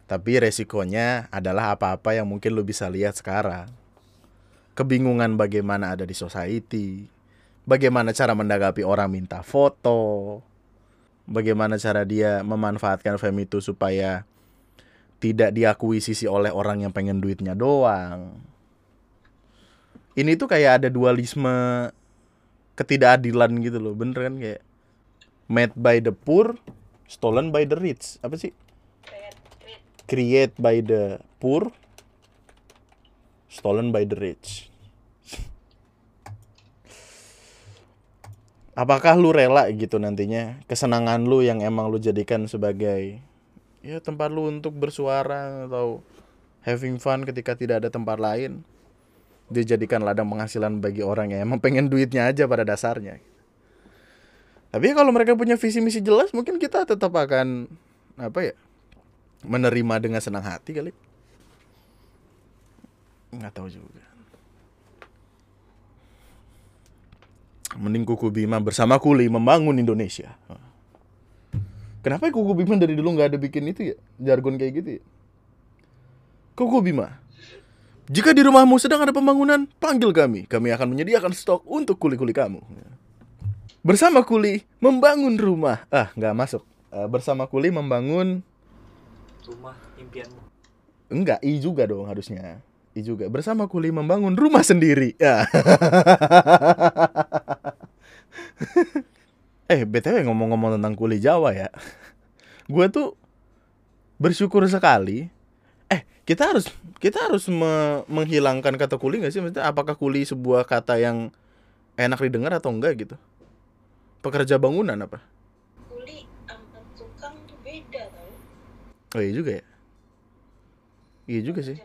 Tapi resikonya adalah apa-apa yang mungkin lu bisa lihat sekarang. Kebingungan bagaimana ada di society, bagaimana cara mendagapi orang minta foto, bagaimana cara dia memanfaatkan fame itu supaya tidak diakui sisi oleh orang yang pengen duitnya doang. Ini tuh kayak ada dualisme ketidakadilan gitu loh, bener kan kayak made by the poor stolen by the rich apa sih create. by the poor stolen by the rich. Apakah lu rela gitu nantinya? Kesenangan lu yang emang lu jadikan sebagai ya tempat lu untuk bersuara atau having fun ketika tidak ada tempat lain. Dijadikan ladang penghasilan bagi orang yang emang pengen duitnya aja pada dasarnya. Tapi kalau mereka punya visi misi jelas mungkin kita tetap akan apa ya menerima dengan senang hati kali. Nggak tahu juga. Mending kuku Bima bersama Kuli membangun Indonesia. Kenapa ya kuku Bima dari dulu nggak ada bikin itu ya? Jargon kayak gitu ya? Kuku Bima jika di rumahmu sedang ada pembangunan panggil kami. Kami akan menyediakan stok untuk kuli-kuli kamu. Bersama Kuli membangun rumah. Ah nggak masuk. Eh, bersama Kuli membangun Rumah impianmu. Enggak, I juga dong harusnya. I juga. Bersama Kuli membangun rumah sendiri. Ya. [laughs] eh, BTW ngomong-ngomong tentang Kuli Jawa ya. Gue tuh bersyukur sekali. Eh, kita harus kita harus me- menghilangkan kata kuli nggak sih? Maksudnya apakah kuli sebuah kata yang enak didengar atau enggak gitu? Pekerja bangunan apa? Kuli sama tukang tuh beda tau. Oh iya juga ya. Iya juga sih.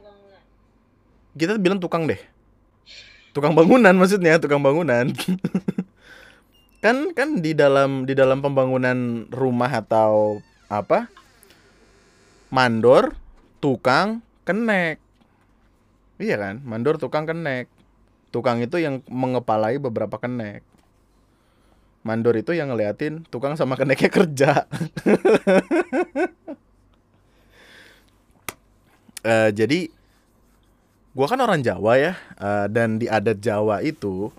Kita bilang tukang deh. Tukang bangunan maksudnya tukang bangunan. [laughs] Kan kan di dalam di dalam pembangunan rumah atau apa? Mandor tukang kenek. Iya kan? Mandor tukang kenek. Tukang itu yang mengepalai beberapa kenek. Mandor itu yang ngeliatin tukang sama keneknya kerja [laughs] Eh, jadi gua kan orang Jawa ya eh, dan di adat Jawa itu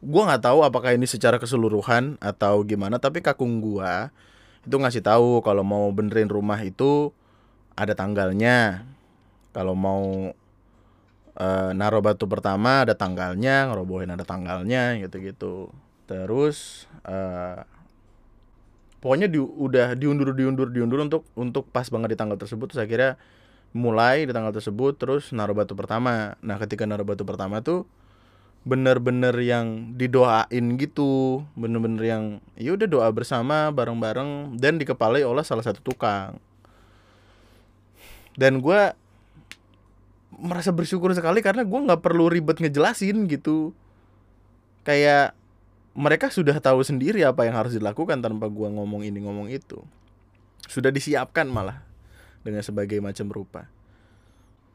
gua nggak tahu apakah ini secara keseluruhan atau gimana tapi kakung gua itu ngasih tahu kalau mau benerin rumah itu ada tanggalnya. Kalau mau eh, naruh batu pertama ada tanggalnya ngerobohin ada tanggalnya gitu-gitu. Terus eh, pokoknya di, udah diundur diundur diundur untuk untuk pas banget di tanggal tersebut terus akhirnya mulai di tanggal tersebut terus naruh batu pertama. Nah ketika naruh batu pertama tuh bener-bener yang didoain gitu bener-bener yang ya udah doa bersama bareng-bareng dan dikepalai oleh salah satu tukang. Dan gua merasa bersyukur sekali karena gua nggak perlu ribet ngejelasin gitu. Kayak mereka sudah tahu sendiri apa yang harus dilakukan tanpa gua ngomong ini ngomong itu. Sudah disiapkan malah dengan sebagai macam rupa.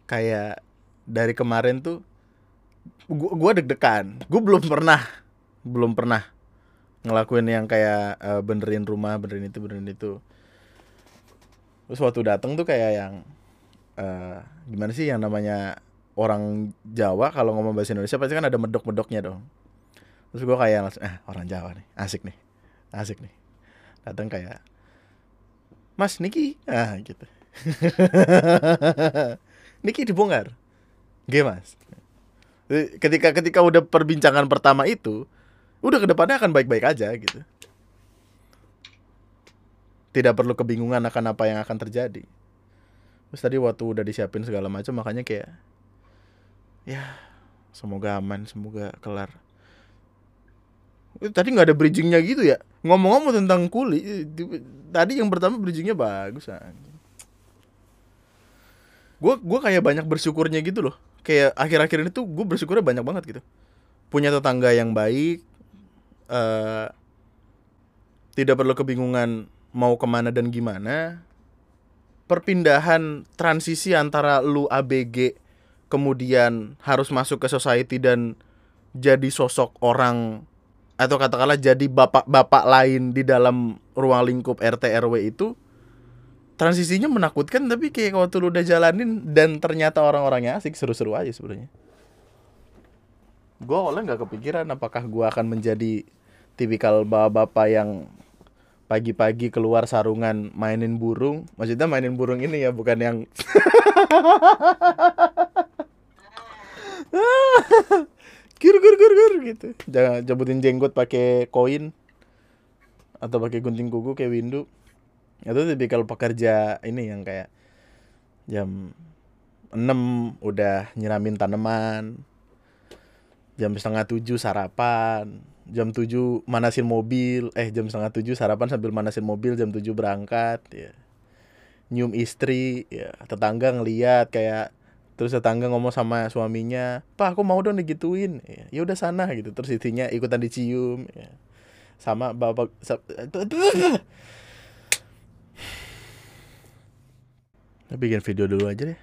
Kayak dari kemarin tuh gua, gua deg-degan. Gua belum pernah belum pernah ngelakuin yang kayak eh, benerin rumah benerin itu benerin itu. Terus waktu datang tuh kayak yang eh, gimana sih yang namanya orang Jawa kalau ngomong bahasa Indonesia pasti kan ada medok-medoknya dong. Terus gua kayak langsung eh orang Jawa nih asik nih asik nih. Datang kayak Mas Niki? Ah gitu [laughs] Niki dibongkar. Oke mas. Eh, ketika ketika udah perbincangan pertama itu udah ke depannya akan baik-baik aja gitu. Tidak perlu kebingungan akan apa yang akan terjadi. Terus tadi waktu udah disiapin segala macam makanya kayak ya semoga aman semoga kelar. Eh, tadi nggak ada bridgingnya gitu ya? Ngomong-ngomong tentang kuli eh, di- tadi yang pertama bridgingnya bagus gue gue kayak banyak bersyukurnya gitu loh. Kayak akhir-akhir ini tuh gue bersyukurnya banyak banget gitu. Punya tetangga yang baik eh tidak perlu kebingungan mau ke mana dan gimana. Perpindahan transisi antara lu ABG kemudian harus masuk ke society dan jadi sosok orang atau katakanlah jadi bapak-bapak lain di dalam ruang lingkup RT RW itu transisinya menakutkan tapi kayak waktu lu udah jalanin dan ternyata orang-orangnya asik seru-seru aja sebenarnya. Gue awalnya nggak kepikiran apakah gue akan menjadi tipikal bapak-bapak yang pagi-pagi keluar sarungan mainin burung. Maksudnya mainin burung ini ya bukan yang [laughs] gur gur gur gur gitu. Jangan jabutin jenggot pakai koin. atau pakai gunting kuku kayak Windu itu tipikal pekerja ini yang kayak jam 6 udah nyiramin tanaman jam setengah tujuh sarapan jam 7 manasin mobil eh jam setengah tujuh sarapan sambil manasin mobil jam 7 berangkat ya. Nyium istri ya tetangga ngeliat kayak terus tetangga ngomong sama suaminya pak aku mau dong digituin. Ya ya udah sana gitu. Terus istrinya ikutan dicium ya. sama bapak Kita bikin video dulu aja deh.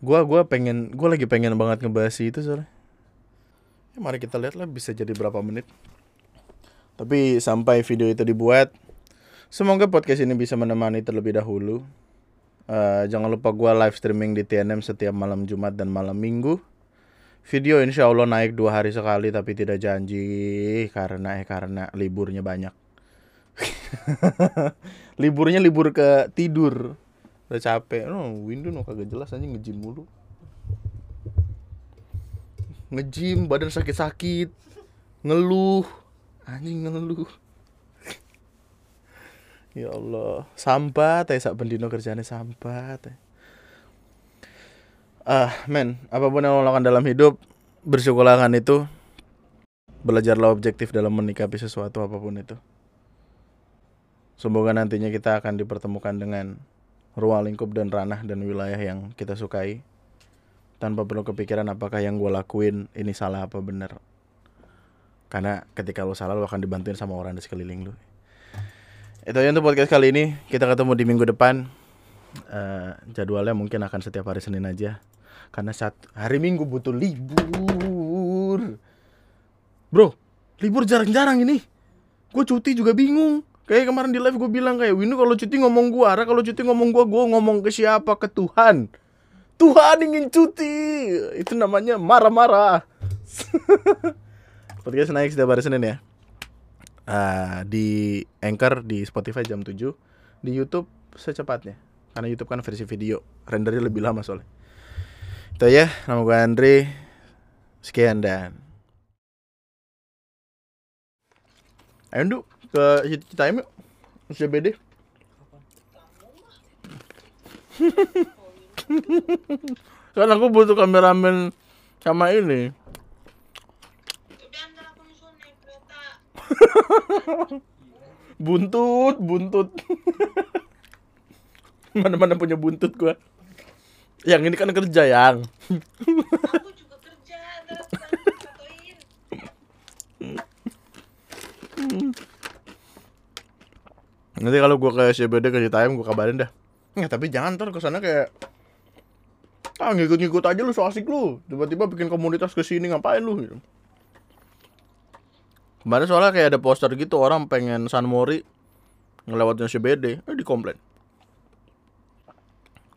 Gua gua pengen gua lagi pengen banget ngebahas itu soalnya. Ya, mari kita lihat lah bisa jadi berapa menit. Tapi sampai video itu dibuat semoga podcast ini bisa menemani terlebih dahulu. Eh, jangan lupa gua live streaming di TNM setiap malam Jumat dan malam Minggu. Video insya Allah naik dua hari sekali tapi tidak janji. Karena eh karena liburnya banyak. [laughs] Liburnya libur ke tidur udah capek. No window no kagak jelas aja ngejim mulu. Ngejim badan sakit-sakit ngeluh. Anjing ngeluh. Ya Allah. Sambat teh sak bendino kerjane sambat teh ah men apa pun yang lo lakukan dalam hidup bersyukurlah kan itu. Belajarlah objektif dalam menikapi sesuatu apa pun itu. Semoga nantinya kita akan dipertemukan dengan ruang lingkup dan ranah dan wilayah yang kita sukai. Tanpa perlu kepikiran apakah yang gue lakuin ini salah apa benar karena ketika lo salah lo akan dibantuin sama orang di sekeliling lo itu aja untuk podcast kali ini. Kita ketemu di minggu depan. Eh, jadwalnya mungkin akan setiap hari Senin aja. Karena saat hari Minggu butuh libur. Bro libur jarang-jarang ini. Gue cuti juga bingung kayak kemarin di live gue bilang kayak Windu kalau cuti ngomong gue Ara kalau cuti ngomong gue gue ngomong ke siapa? Ke Tuhan. Tuhan ingin cuti. Itu namanya marah-marah. [laughs] Podcast naik setiap hari Senin ya. Ah, di Anchor di Spotify jam 7 di YouTube secepatnya karena YouTube kan versi video rendernya lebih lama soalnya. Itu ya nama gue Andre. Sekian dan ayo Ndu ke kita yuk. CBD [laughs] kan aku butuh kameramen sama ini. [laughs] Buntut buntut. [laughs] Mana mana punya buntut gua. Yang ini kan kerja yang. Aku juga kerja ntar aku bantu satuin nanti kalau gua ke CBD ke Citayam gua kabarin dah. Ya tapi jangan ntar ke sana kayak ah ngikut-ngikut aja lu so asik lu. Tiba-tiba bikin komunitas ke sini ngapain lu? Gitu. kemarin soalnya kayak ada poster gitu orang pengen San Mori ngelewatin CBD eh dikomplain.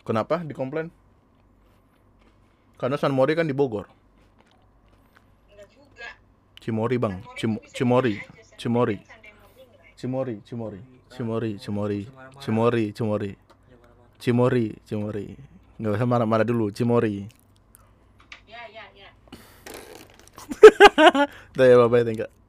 Kenapa? Dikomplain. Karena San Mori kan di Bogor. Cimori bang. Cim Cimori. Cimori Cimori. Cimori Cimori Cimori Cimori Cimori. Cimori Cimori. Nggak usah marah-marah dulu Cimori. Ya ya ya. [laughs] Udah ya bye bye thank you